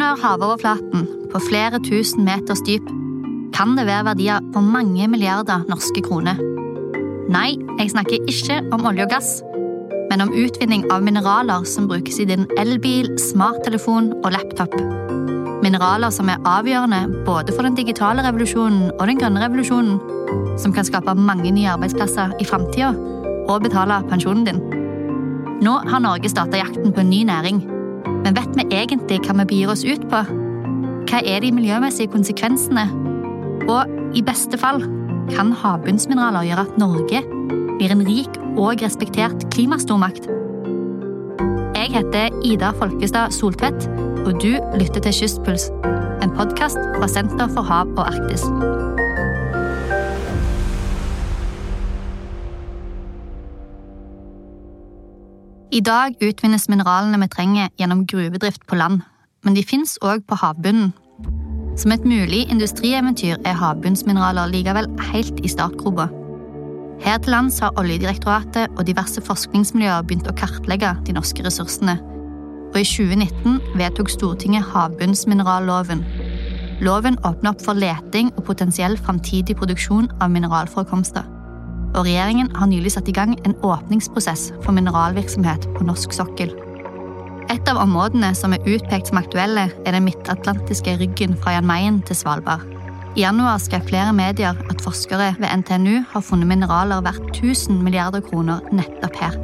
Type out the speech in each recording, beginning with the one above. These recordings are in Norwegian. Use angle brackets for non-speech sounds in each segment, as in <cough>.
Under havoverflaten, på flere tusen meters dyp, kan det være verdier på mange milliarder norske kroner. Nei, jeg snakker ikke om olje og gass, men om utvinning av mineraler som brukes i din elbil, smarttelefon og laptop. Mineraler som er avgjørende både for den digitale revolusjonen og den grønne revolusjonen, som kan skape mange nye arbeidsplasser i framtida og betale pensjonen din. Nå har Norge starta jakten på en ny næring. Men vet vi egentlig hva vi begir oss ut på? Hva er de miljømessige konsekvensene? Og i beste fall kan havbunnsmineraler gjøre at Norge blir en rik og respektert klimastormakt. Jeg heter Ida Folkestad Soltvedt, og du lytter til Kystpuls, en podkast fra Senter for hav og Arktis. I dag utvinnes mineralene vi trenger gjennom gruvedrift på land, men de fins òg på havbunnen. Som et mulig industrieventyr er havbunnsmineraler likevel helt i startgropa. Her til lands har Oljedirektoratet og diverse forskningsmiljøer begynt å kartlegge de norske ressursene. Og i 2019 vedtok Stortinget havbunnsmineralloven. Loven åpner opp for leting og potensiell framtidig produksjon av mineralforekomster og regjeringen har nylig satt i gang en åpningsprosess for mineralvirksomhet på norsk sokkel. Et av områdene som er utpekt som aktuelle, er den midtatlantiske ryggen fra Jan Mayen til Svalbard. I januar skrev flere medier at forskere ved NTNU har funnet mineraler verdt 1000 milliarder kroner nettopp her.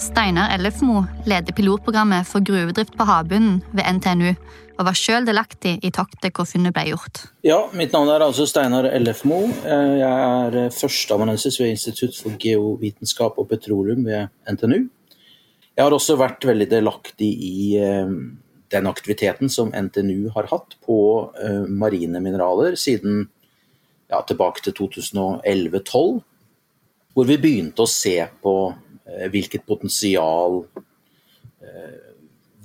Steinar Ellefmo leder pilotprogrammet for gruvedrift på havbunnen ved NTNU, og var sjøl delaktig i toktet hvor funnet ble gjort. Ja, mitt navn er altså Steinar Ellefmo. Eh, jeg er eh, førsteamanuensis ved Institutt for geovitenskap og petroleum ved NTNU. Jeg har også vært veldig delaktig i eh, den aktiviteten som NTNU har hatt på marine mineraler siden ja, tilbake til 2011-2012, hvor vi begynte å se på hvilket potensial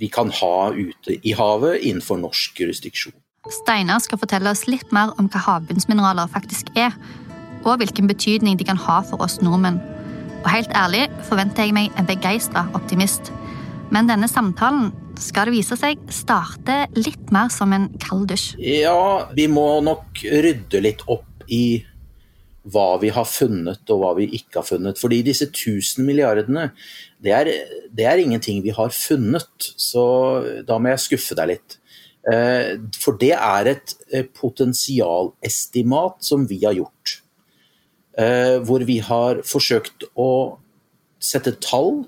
vi kan ha ute i havet innenfor norsk jurisdiksjon. Steinar skal fortelle oss litt mer om hva havbunnsmineraler faktisk er, og hvilken betydning de kan ha for oss nordmenn. Og helt ærlig forventer jeg meg en begeistra optimist. Men denne samtalen skal det vise seg starte litt mer som en kald dusj. Ja, vi må nok rydde litt opp i hva vi har funnet og hva vi ikke har funnet. Fordi disse 1000 milliardene, det er, det er ingenting vi har funnet. Så da må jeg skuffe deg litt. Eh, for det er et eh, potensialestimat som vi har gjort. Eh, hvor vi har forsøkt å sette tall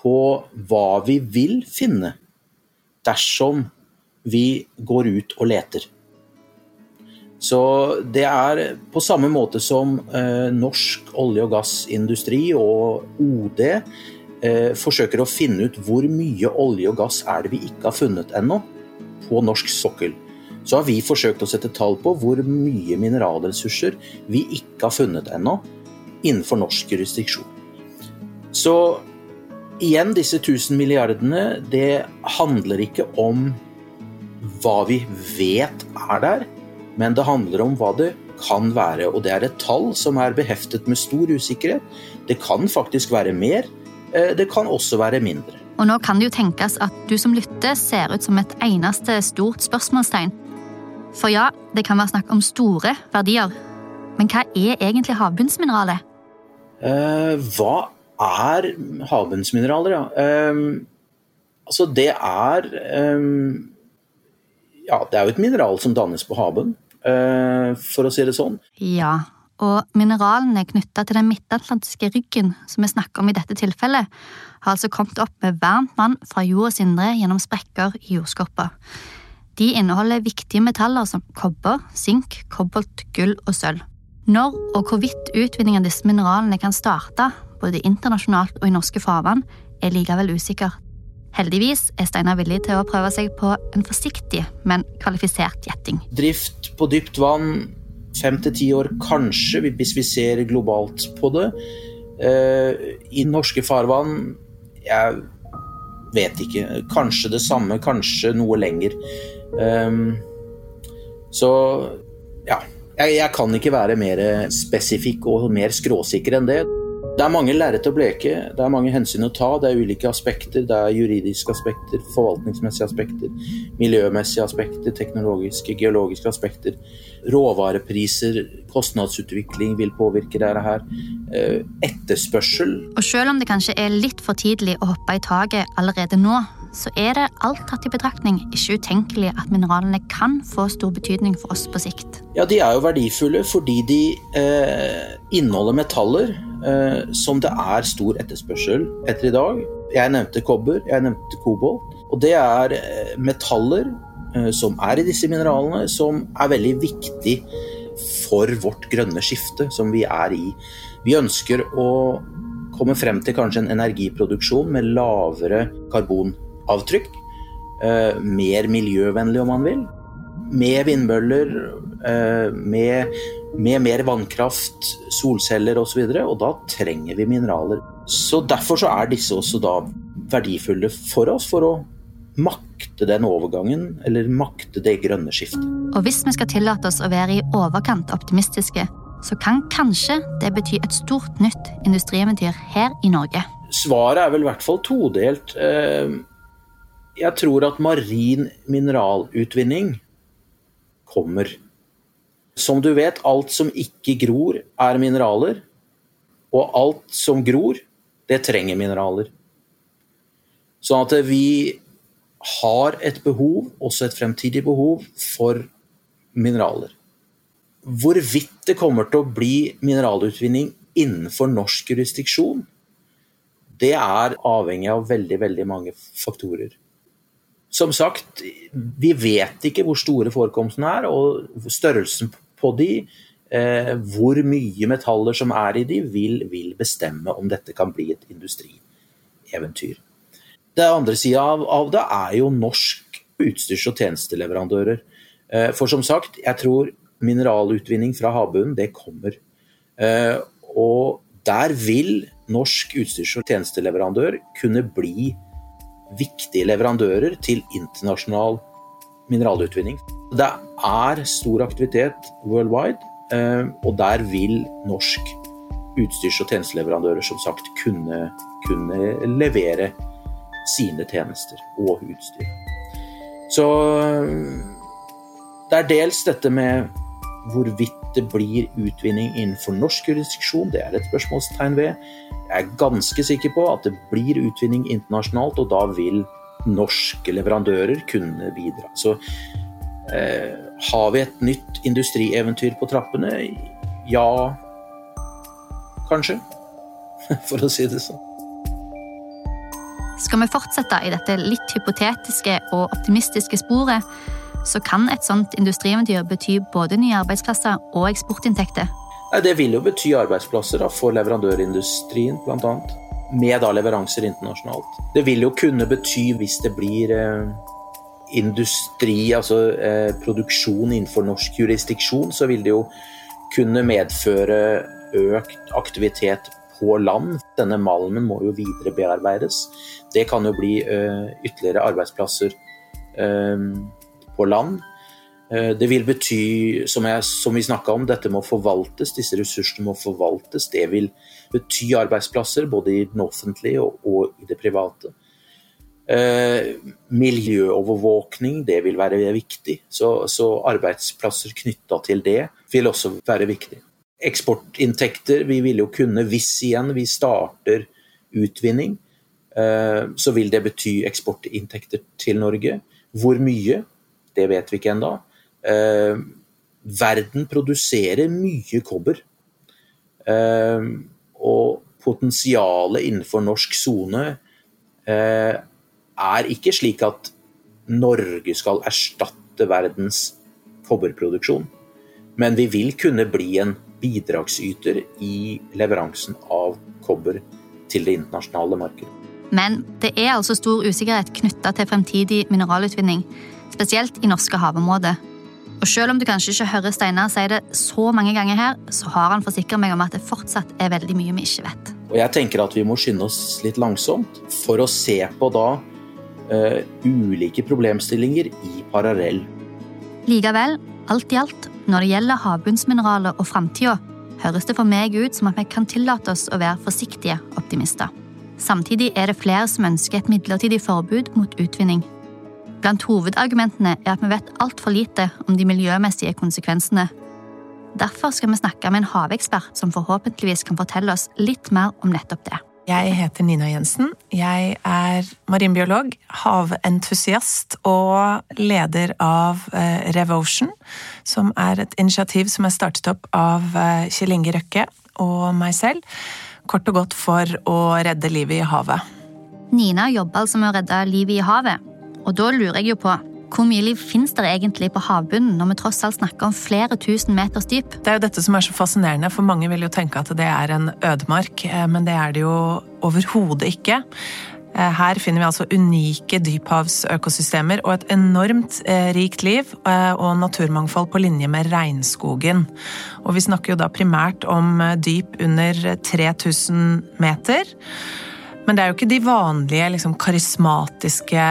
på hva vi vil finne dersom vi går ut og leter. Så det er på samme måte som norsk olje- og gassindustri og OD eh, forsøker å finne ut hvor mye olje og gass er det vi ikke har funnet ennå på norsk sokkel. Så har vi forsøkt å sette tall på hvor mye mineralressurser vi ikke har funnet ennå innenfor norsk jurisdiksjon. Så igjen, disse 1000 milliardene, det handler ikke om hva vi vet er der, men det handler om hva det kan være. Og det er et tall som er beheftet med stor usikkerhet. Det kan faktisk være mer, det kan også være mindre. Og nå kan det jo tenkes at du som lytter ser ut som et eneste stort spørsmålstegn. For ja, det kan være snakk om store verdier. Men hva er egentlig havbunnsmineralet? Eh, hva er havbunnsmineraler, ja? Eh, altså, det er eh, Ja, det er jo et mineral som dannes på havbunnen. Eh, for å si det sånn. Ja, og mineralene knytta til den midtatlantiske ryggen som vi snakker om i dette tilfellet, har altså kommet opp med varmt vann fra jordas indre gjennom sprekker i jordskorpa. De inneholder viktige metaller som kobber, sink, kobolt, gull og sølv. Når og hvorvidt utvinning av disse mineralene kan starte, både internasjonalt og i norske farvann, er likevel usikker. Heldigvis er Steinar villig til å prøve seg på en forsiktig, men kvalifisert gjetting. Drift på dypt vann fem til ti år, kanskje, hvis vi ser globalt på det. Eh, I norske farvann jeg vet ikke. Kanskje det samme, kanskje noe lenger. Um, så ja. Jeg, jeg, kan ikke være mer spesifikk og mer skråsikker enn det. Det er mange lerret å bleke, det er mange hensyn å ta. Det er ulike aspekter. Det er juridiske aspekter, forvaltningsmessige aspekter, miljømessige aspekter, teknologiske, geologiske aspekter. Råvarepriser, kostnadsutvikling vil påvirke dette her. Eh, etterspørsel. Og selv om det kanskje er litt for tidlig å hoppe i taket allerede nå, så er det alt tatt i betraktning ikke utenkelig at mineralene kan få stor betydning for oss på sikt. Ja, de er jo verdifulle fordi de eh, inneholder metaller som det er stor etterspørsel etter i dag. Jeg nevnte kobber, jeg nevnte kobolt. Og det er eh, metaller eh, som er i disse mineralene, som er veldig viktig for vårt grønne skifte som vi er i. Vi ønsker å komme frem til kanskje en energiproduksjon med lavere karbonavtrykk. Eh, mer miljøvennlig, om man vil. Med vindmøller, eh, med, med mer vannkraft, solceller osv. Og, så og da trenger vi mineraler. Så Derfor så er disse også da verdifulle for oss, for å makte den overgangen, eller makte det grønne skiftet. Og hvis vi skal tillate oss å være i overkant optimistiske, så kan kanskje det bety et stort nytt industrieventyr her i Norge. Svaret er vel i hvert fall todelt. Eh, jeg tror at marin mineralutvinning kommer. Som du vet, alt som ikke gror, er mineraler. Og alt som gror, det trenger mineraler. Sånn at vi har et behov, også et fremtidig behov, for mineraler. Hvorvidt det kommer til å bli mineralutvinning innenfor norsk jurisdiksjon, det er avhengig av veldig, veldig mange faktorer. Som sagt, vi vet ikke hvor store forekomstene er, og størrelsen på de, eh, hvor mye metaller som er i de, vil, vil bestemme om dette kan bli et industrieventyr. Det andre sida av, av, det er jo norsk utstyrs- og tjenesteleverandører. Eh, for som sagt, jeg tror mineralutvinning fra havbunnen, det kommer. Eh, og der vil norsk utstyrs- og tjenesteleverandør kunne bli viktige leverandører til internasjonal mineralutvinning. Det er stor aktivitet worldwide, eh, og der vil norsk utstyrs- og tjenesteleverandører som sagt kunne, kunne levere sine tjenester og utstyr. Så det er dels dette med hvorvidt det blir utvinning innenfor norsk jurisdiksjon, det er et spørsmålstegn ved. Jeg er ganske sikker på at det blir utvinning internasjonalt, og da vil norske leverandører kunne bidra. Så eh, har vi et nytt industrieventyr på trappene? Ja, kanskje. <laughs> For å si det sånn. Skal vi fortsette i dette litt hypotetiske og optimistiske sporet, så kan et sånt industrieventyr bety både nye arbeidsplasser og eksportinntekter. Det vil jo bety arbeidsplasser da, for leverandørindustrien, bl.a. Med da leveranser internasjonalt. Det vil jo kunne bety, hvis det blir eh, industri, altså eh, produksjon innenfor norsk jurisdiksjon, så vil det jo kunne medføre økt aktivitet på land. Denne malmen må jo videre bearbeides. Det kan jo bli eh, ytterligere arbeidsplasser. Eh, på land. Eh, det vil bety, som, jeg, som vi snakka om, dette må forvaltes, disse ressursene må forvaltes. Det vil bety arbeidsplasser både i den offentlige og, og i det private. Eh, miljøovervåkning, det vil være viktig. Så, så arbeidsplasser knytta til det vil også være viktig. Eksportinntekter, vi vil jo kunne, hvis igjen vi starter utvinning, eh, så vil det bety eksportinntekter til Norge. Hvor mye? Det vet vi ikke ennå. Eh, verden produserer mye kobber. Eh, og potensialet innenfor norsk sone eh, er ikke slik at Norge skal erstatte verdens kobberproduksjon. Men vi vil kunne bli en bidragsyter i leveransen av kobber til det internasjonale markedet. Men det er altså stor usikkerhet knytta til fremtidig mineralutvinning spesielt i norske havområder. Og selv om du kanskje ikke hører Steinar si det så mange ganger her, så har han forsikret meg om at det fortsatt er veldig mye vi ikke vet. Og jeg tenker at vi må skynde oss litt langsomt for å se på da uh, ulike problemstillinger i parallell. Likevel, alt i alt, når det gjelder havbunnsmineraler og framtida, høres det for meg ut som at vi kan tillate oss å være forsiktige optimister. Samtidig er det flere som ønsker et midlertidig forbud mot utvinning. Blant hovedargumentene er at vi vet altfor lite om de miljømessige konsekvensene. Derfor skal vi snakke med en havekspert som forhåpentligvis kan fortelle oss litt mer om nettopp det. Jeg heter Nina Jensen. Jeg er marinbiolog, haventusiast og leder av RevOcean, Revotion, som er et initiativ som er startet opp av eh, Kjell Inge Røkke og meg selv. Kort og godt for å redde livet i havet. Nina jobber altså med å redde livet i havet. Og da lurer jeg jo på hvor mye liv finnes det egentlig på havbunnen når vi tross alt snakker om flere tusen meters dyp? Det er jo dette som er så fascinerende, for mange vil jo tenke at det er en ødemark, eh, men det er det jo overhodet ikke. Eh, her finner vi altså unike dyphavsøkosystemer og et enormt eh, rikt liv og naturmangfold på linje med regnskogen. Og vi snakker jo da primært om dyp under 3000 meter. Men det er jo ikke de vanlige liksom, karismatiske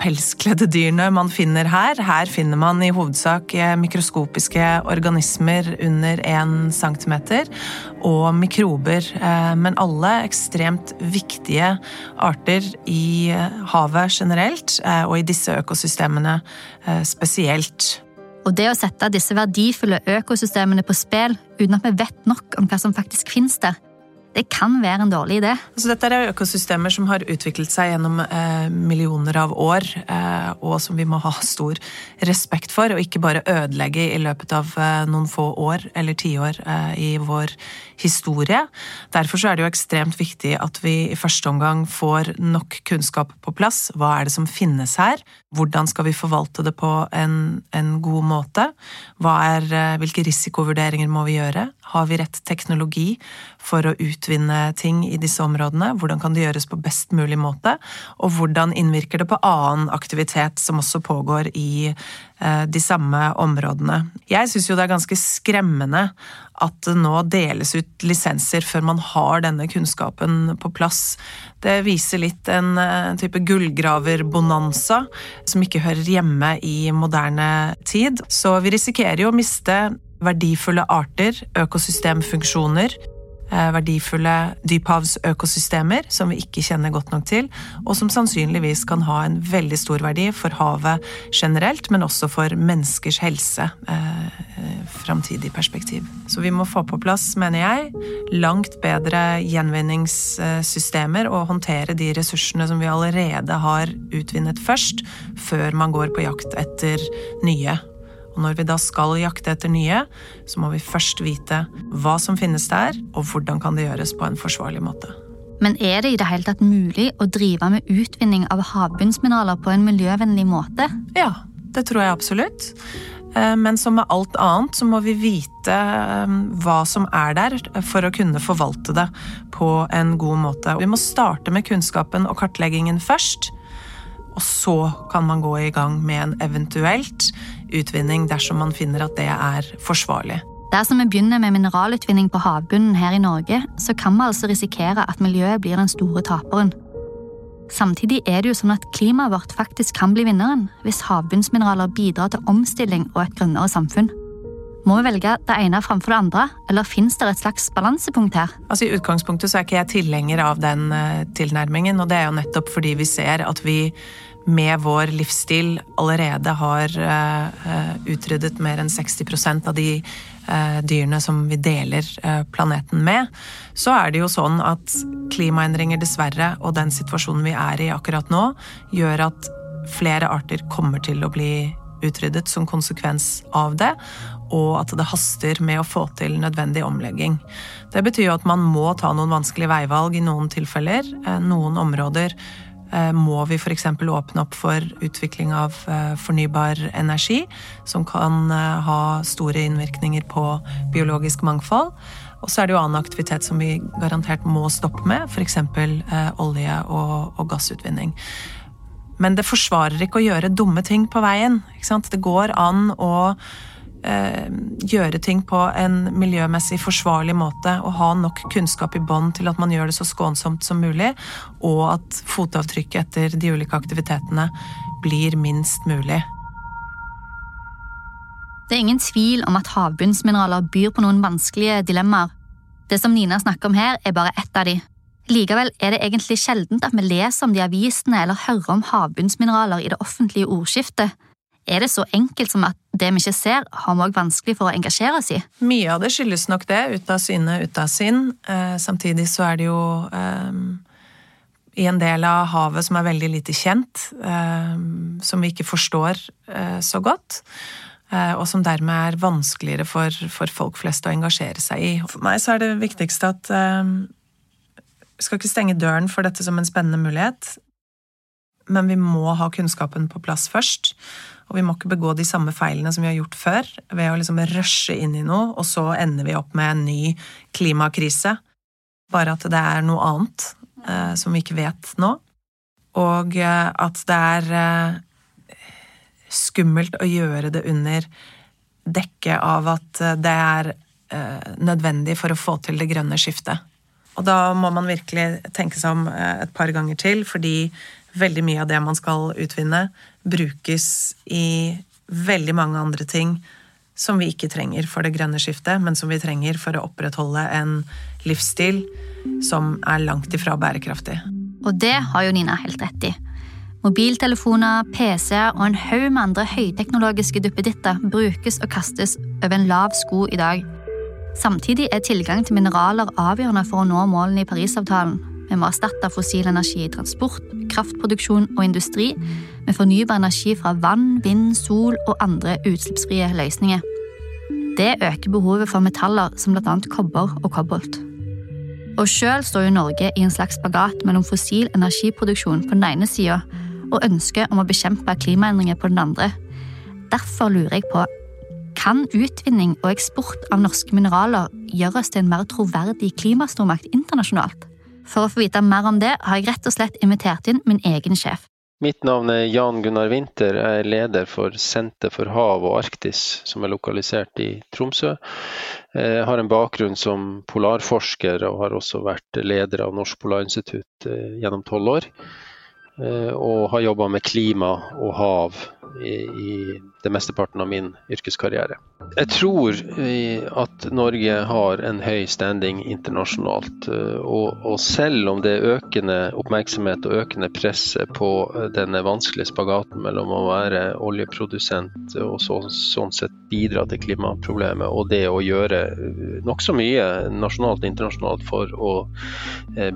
pelskledde dyrene man finner her. Her finner man i hovedsak eh, mikroskopiske organismer under 1 cm og mikrober. Eh, men alle ekstremt viktige arter i eh, havet generelt, og i disse økosystemene spesielt. Og det å sette disse verdifulle økosystemene på spill uten at vi vet nok om hva som faktisk finnes der, det kan være en dårlig idé. Altså, dette er økosystemer som har utviklet seg gjennom eh, millioner av år, eh, og som vi må ha stor respekt for, og ikke bare ødelegge i løpet av eh, noen få år eller tiår eh, i vår historie. Derfor er det jo ekstremt viktig at vi i første omgang får nok kunnskap på plass. Hva er det som finnes her? Hvordan skal vi forvalte det på en, en god måte? Er, eh, hvilke risikovurderinger må vi gjøre? Har vi rett teknologi for å utvinne ting i disse områdene? Hvordan kan det gjøres på best mulig måte? Og hvordan innvirker det på annen aktivitet som også pågår i eh, de samme områdene? Jeg syns jo det er ganske skremmende at det nå deles ut lisenser før man har denne kunnskapen på plass. Det viser litt en, eh, type gullgraverbonanza som ikke hører hjemme i moderne tid. Så vi risikerer jo å miste verdifulle arter, økosystemfunksjoner, Eh, verdifulle dyphavsøkosystemer som vi ikke kjenner godt nok til, og som sannsynligvis kan ha en veldig stor verdi for havet generelt, men også for menneskers helse eh, framtidig perspektiv. Så vi må få på plass, mener jeg, langt bedre gjenvinningssystemer og håndtere de ressursene som vi allerede har utvinnet først, før man går på jakt etter nye. Når vi da skal jakte etter nye, så må vi først vite hva som finnes der, og hvordan kan det gjøres på en forsvarlig måte. Men er det i det hele tatt mulig å drive med utvinning av havbunnsmineraler på en miljøvennlig måte? Ja, det tror jeg absolutt. Eh, men som med alt annet så må vi vite eh, hva som er der for å kunne forvalte det på en god måte. Vi må starte med kunnskapen og kartleggingen først. Og så kan man gå i gang med en eventuelt utvinning dersom man finner at det er forsvarlig. Dersom vi begynner med mineralutvinning på havbunnen her i Norge, så kan vi altså risikere at miljøet blir den store taperen. Samtidig er det jo sånn at klimaet vårt faktisk kan bli vinneren hvis havbunnsmineraler bidrar til omstilling og et grønnere samfunn. Må vi velge det ene framfor det andre, eller fins det et slags balansepunkt her? Altså I utgangspunktet så er ikke jeg tilhenger av den uh, tilnærmingen, og det er jo nettopp fordi vi ser at vi med vår livsstil allerede har uh, utryddet mer enn 60% av de uh, dyrene som vi deler uh, planeten med, så er det jo sånn at klimaendringer dessverre, og den situasjonen vi er i akkurat nå, gjør at flere arter kommer til å bli utryddet som konsekvens av det, og at det haster med å få til nødvendig omlegging. Det betyr jo at man må ta noen vanskelige veivalg i noen tilfeller. Noen områder Eh, må vi f.eks. åpne opp for utvikling av eh, fornybar energi, som kan eh, ha store innvirkninger på biologisk mangfold. Og så er det jo annen aktivitet som vi garantert må stoppe med, f.eks. olje- og, og gassutvinning. Men det forsvarer ikke å gjøre dumme ting på veien. Det går an å eh, gjøre ting på en miljømessig forsvarlig måte og ha nok kunnskap i bånd til at man gjør det så skånsomt som mulig, og at fotavtrykket etter de ulike aktivitetene blir minst mulig. Det er ingen tvil om at havbunnsmineraler byr på noen vanskelige dilemmaer. Det som Nina snakker om her, er bare ett av de. Likevel er det egentlig sjeldent at vi leser om de avisene eller hører om havbunnsmineraler i det offentlige ordskiftet. Er det så enkelt som at det vi ikke ser, har vi òg vanskelig for å engasjere oss i? Mye av det skyldes nok det. Ut av syne, ut av sinn. Eh, samtidig så er det jo eh, i en del av havet som er veldig lite kjent, eh, som vi ikke forstår eh, så godt. Eh, og som dermed er vanskeligere for, for, folk flest å engasjere seg i. For meg så er det viktigste at eh, vi skal ikke stenge døren for dette som en spennende mulighet, men vi må ha kunnskapen på plass først. Og vi må ikke begå de samme feilene som vi har gjort før, ved å liksom rushe inn i noe, og så ender vi opp med en ny klimakrise. Bare at det er noe annet eh, som vi ikke vet nå. Og eh, at det er eh, skummelt å gjøre det under dekke av at eh, det er eh, nødvendig for å få til det grønne skiftet. Og da må man virkelig tenke seg om eh, et par ganger til, fordi veldig mye av det man skal utvinne, brukes i veldig mange andre ting som vi ikke trenger for det grønne skiftet, men som vi trenger for å opprettholde en livsstil som er langt ifra bærekraftig. Og det har jo Nina helt rett i. Mobiltelefoner, PC-er og en haug med andre høyteknologiske duppeditter brukes og kastes over en lav sko i dag. Samtidig er tilgang til mineraler avgjørende for å nå målene i Parisavtalen. Vi må erstatte fossil energi i transport, kraftproduksjon og industri med fornybar energi fra vann, vind, sol og andre utslippsfrie løsninger. Det øker behovet for metaller som bl.a. kobber og kobolt. Og sjøl står jo Norge i en slags spagat mellom fossil energiproduksjon på den ene sida og ønsket om å bekjempe klimaendringer på den andre. Derfor lurer jeg på kan utvinning og eksport av norske mineraler gjøre oss til en mer troverdig klimastormakt internasjonalt? For å få vite mer om det, har jeg rett og slett invitert inn min egen sjef. Mitt navn er Jan Gunnar Winther. Jeg er leder for Senter for hav og Arktis, som er lokalisert i Tromsø. Jeg har en bakgrunn som polarforsker og har også vært leder av Norsk Polarinstitutt eh, gjennom tolv år. Eh, og har jobba med klima og hav i, i det mesteparten av min yrkeskarriere. Jeg tror eh, at Norge har en høy standing internasjonalt. Eh, og, og, selv om det er økende oppmerksomhet og økende press på denne vanskelige spagaten mellom å være oljeprodusent og så, sånn sett bidra til klimaproblemet, og det å gjøre nokså mye nasjonalt og internasjonalt for å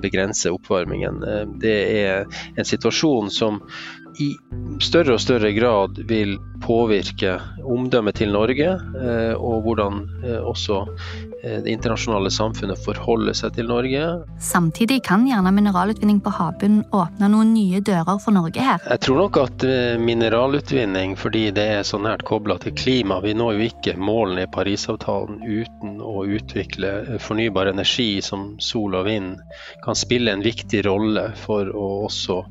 begrense oppvarmingen, det er en situasjon som i større og større grad vil påvirke omdømmet til Norge, eh, og hvordan eh, også eh, det internasjonale samfunnet forholder seg til Norge. Samtidig kan gjerne mineralutvinning på havbunnen åpne noen nye dører for Norge her. Jeg tror nok at mineralutvinning, fordi det er så nært kobla til klima, vi når jo ikke målene i Parisavtalen uten å utvikle fornybar energi som sol og vind, kan spille en viktig rolle for å også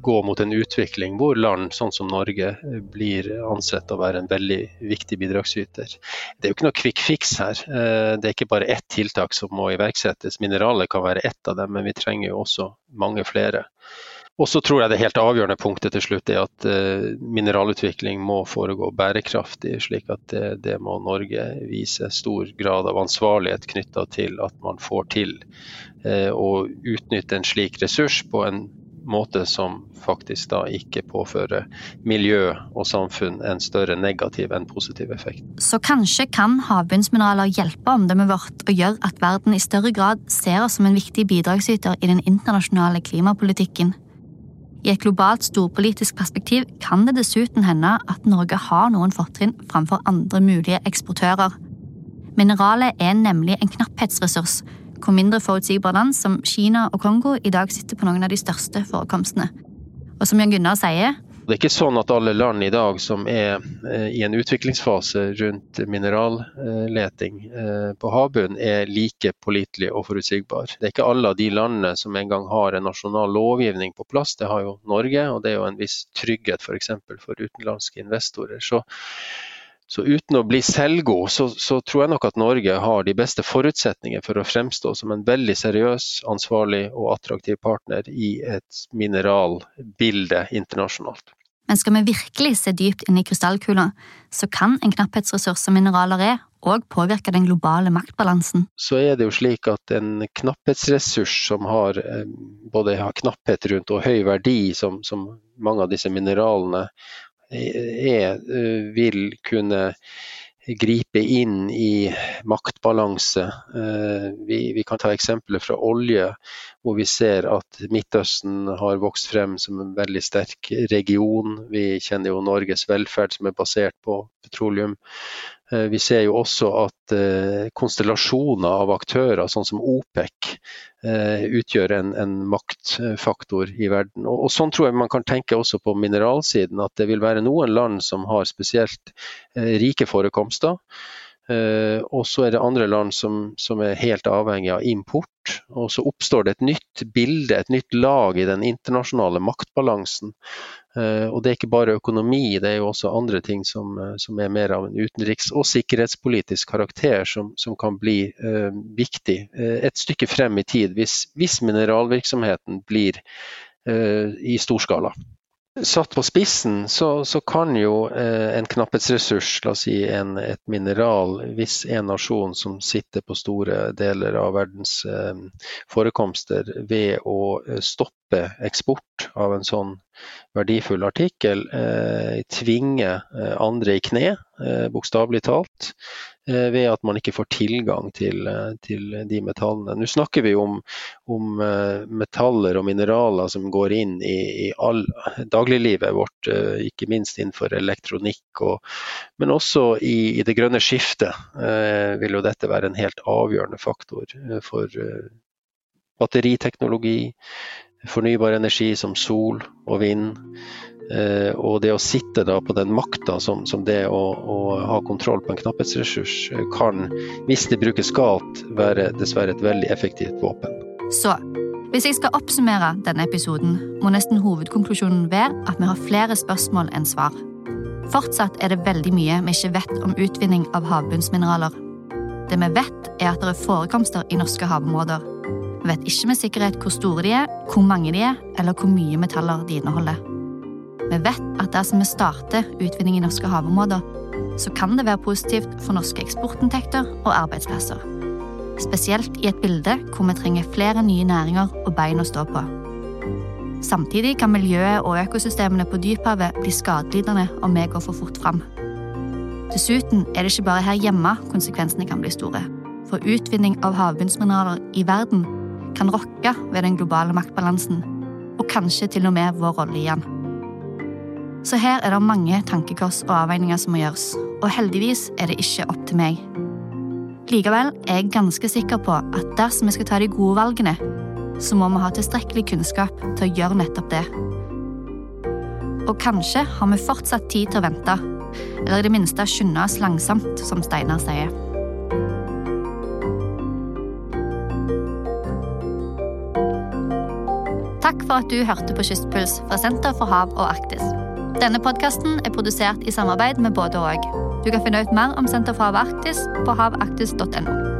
gå mot en utvikling hvor land sånn som Norge eh, blir ansett å være en veldig viktig bidragsyter. Det er jo ikke noe quick fix her. Eh, det er ikke bare ett tiltak som må iverksettes. Mineraler kan være ett av dem, men vi trenger jo også mange flere. Og så tror jeg det helt avgjørende punktet til slutt er at mineralutvikling må foregå bærekraftig, slik at det, det må Norge vise stor grad av ansvarlighet knytta til at man får til å utnytte en slik ressurs på en måte som faktisk da ikke påfører miljø og samfunn en større negativ enn positiv effekt. Så kanskje kan havbunnsmineraler hjelpe omdømmet vårt og gjøre at verden i større grad ser oss som en viktig bidragsyter i den internasjonale klimapolitikken. I et globalt storpolitisk perspektiv kan det dessuten hende at Norge har noen fortrinn framfor andre mulige eksportører. Mineralet er nemlig en knapphetsressurs hvor mindre forutsigbar land som Kina og Kongo i dag sitter på noen av de største forekomstene. Og som Jan Gunnar sier det er ikke sånn at alle land i dag som er eh, i en utviklingsfase rundt mineralleting eh, på havbunnen, er like pålitelige og forutsigbare. Det er ikke alle av de landene som en gang har en nasjonal lovgivning på plass. Det har jo Norge, og det er jo en viss trygghet f.eks. For, for utenlandske investorer. Så så uten å bli selvgod, så, så, tror jeg nok at Norge har de beste forutsetninger for å fremstå som en veldig seriøs, ansvarlig og attraktiv partner i et mineralbilde internasjonalt. Men skal vi virkelig se dypt inn i krystallkula, så kan en knapphetsressurs som mineraler er, òg påvirke den globale maktbalansen. Så er det jo slik at en knapphetsressurs som har eh, både har knapphet rundt og høy verdi, som, som mange av disse mineralene er, eh, vil kunne gripe inn i maktbalanse. Eh, vi, vi, kan ta eksempler fra olje, hvor vi ser at Midtøsten har vokst frem som en veldig sterk region. Vi kjenner jo Norges velferd som er basert på petroleum. Eh, vi ser jo også at eh, konstellasjoner av aktører, sånn som OPEC, eh, utgjør en, en maktfaktor i verden. Og, og, Sånn tror jeg man kan tenke også på mineralsiden, at det vil være noen land som har spesielt rike forekomster. Uh, og så er det andre land som, som, er helt avhengig av import. Og så oppstår det et nytt bilde, et nytt lag i den internasjonale maktbalansen. Uh, og det er ikke bare økonomi, det er jo også andre ting som, uh, som er mer av en utenriks- og sikkerhetspolitisk karakter som, som kan bli viktig et stykke frem i tid, hvis, hvis mineralvirksomheten blir i storskala. Satt på spissen så, så kan jo eh, en knapphetsressurs, la oss si en, et mineral, hvis en nasjon som sitter på store deler av verdens eh, forekomster ved å eh, stoppe eksport av en sånn verdifull artikkel, eh, tvinge eh, andre i kne, eh, bokstavelig talt. Eh, ved at man ikke får tilgang til, eh, til de metallene. Nå snakker vi om, om, eh, metaller og mineraler som går inn i, i all, dagliglivet vårt, ikke minst innenfor elektronikk, og, men også i, i, det grønne skiftet vil jo dette være en helt avgjørende faktor for batteriteknologi, fornybar energi som sol og vind. Eh, og det å sitte da på den makta som, som, det å, å, ha kontroll på en knapphetsressurs eh, kan, hvis det brukes galt, være dessverre et veldig effektivt våpen. Så hvis jeg skal oppsummere denne episoden, må nesten hovedkonklusjonen være at vi har flere spørsmål enn svar. Fortsatt er det veldig mye vi ikke vet om utvinning av havbunnsmineraler. Det vi vet, er at det er forekomster i norske havområder. Vi vet ikke med sikkerhet hvor store de er, hvor mange de er, eller hvor mye metaller de inneholder. Vi vet at dersom vi starter utvinning i norske havområder, så kan det være positivt for norske eksportinntekter og arbeidsplasser. Spesielt i et bilde hvor vi trenger flere nye næringer og bein å stå på. Samtidig kan miljøet og økosystemene på dyphavet bli skadelidende om vi går for fort fram. Dessuten er det ikke bare her hjemme konsekvensene kan bli store. For utvinning av havbunnsmineraler i verden kan rokke ved den globale maktbalansen, og kanskje til og med vår rolle igjen. Så her er det mange tankekors og avveininger som må gjøres, og heldigvis er det ikke opp til meg. Likevel er jeg ganske sikker på at dersom vi skal ta de gode valgene, så må vi ha tilstrekkelig kunnskap til å gjøre nettopp det. Og kanskje har vi fortsatt tid til å vente, eller i det minste skynde oss langsomt, som Steinar sier. Takk for at du hørte på Kystpuls fra Senter for hav og Arktis. Denne podkasten er produsert i samarbeid med både og. Du kan finne ut mer om Senter for hav Arktis på havaktis.no.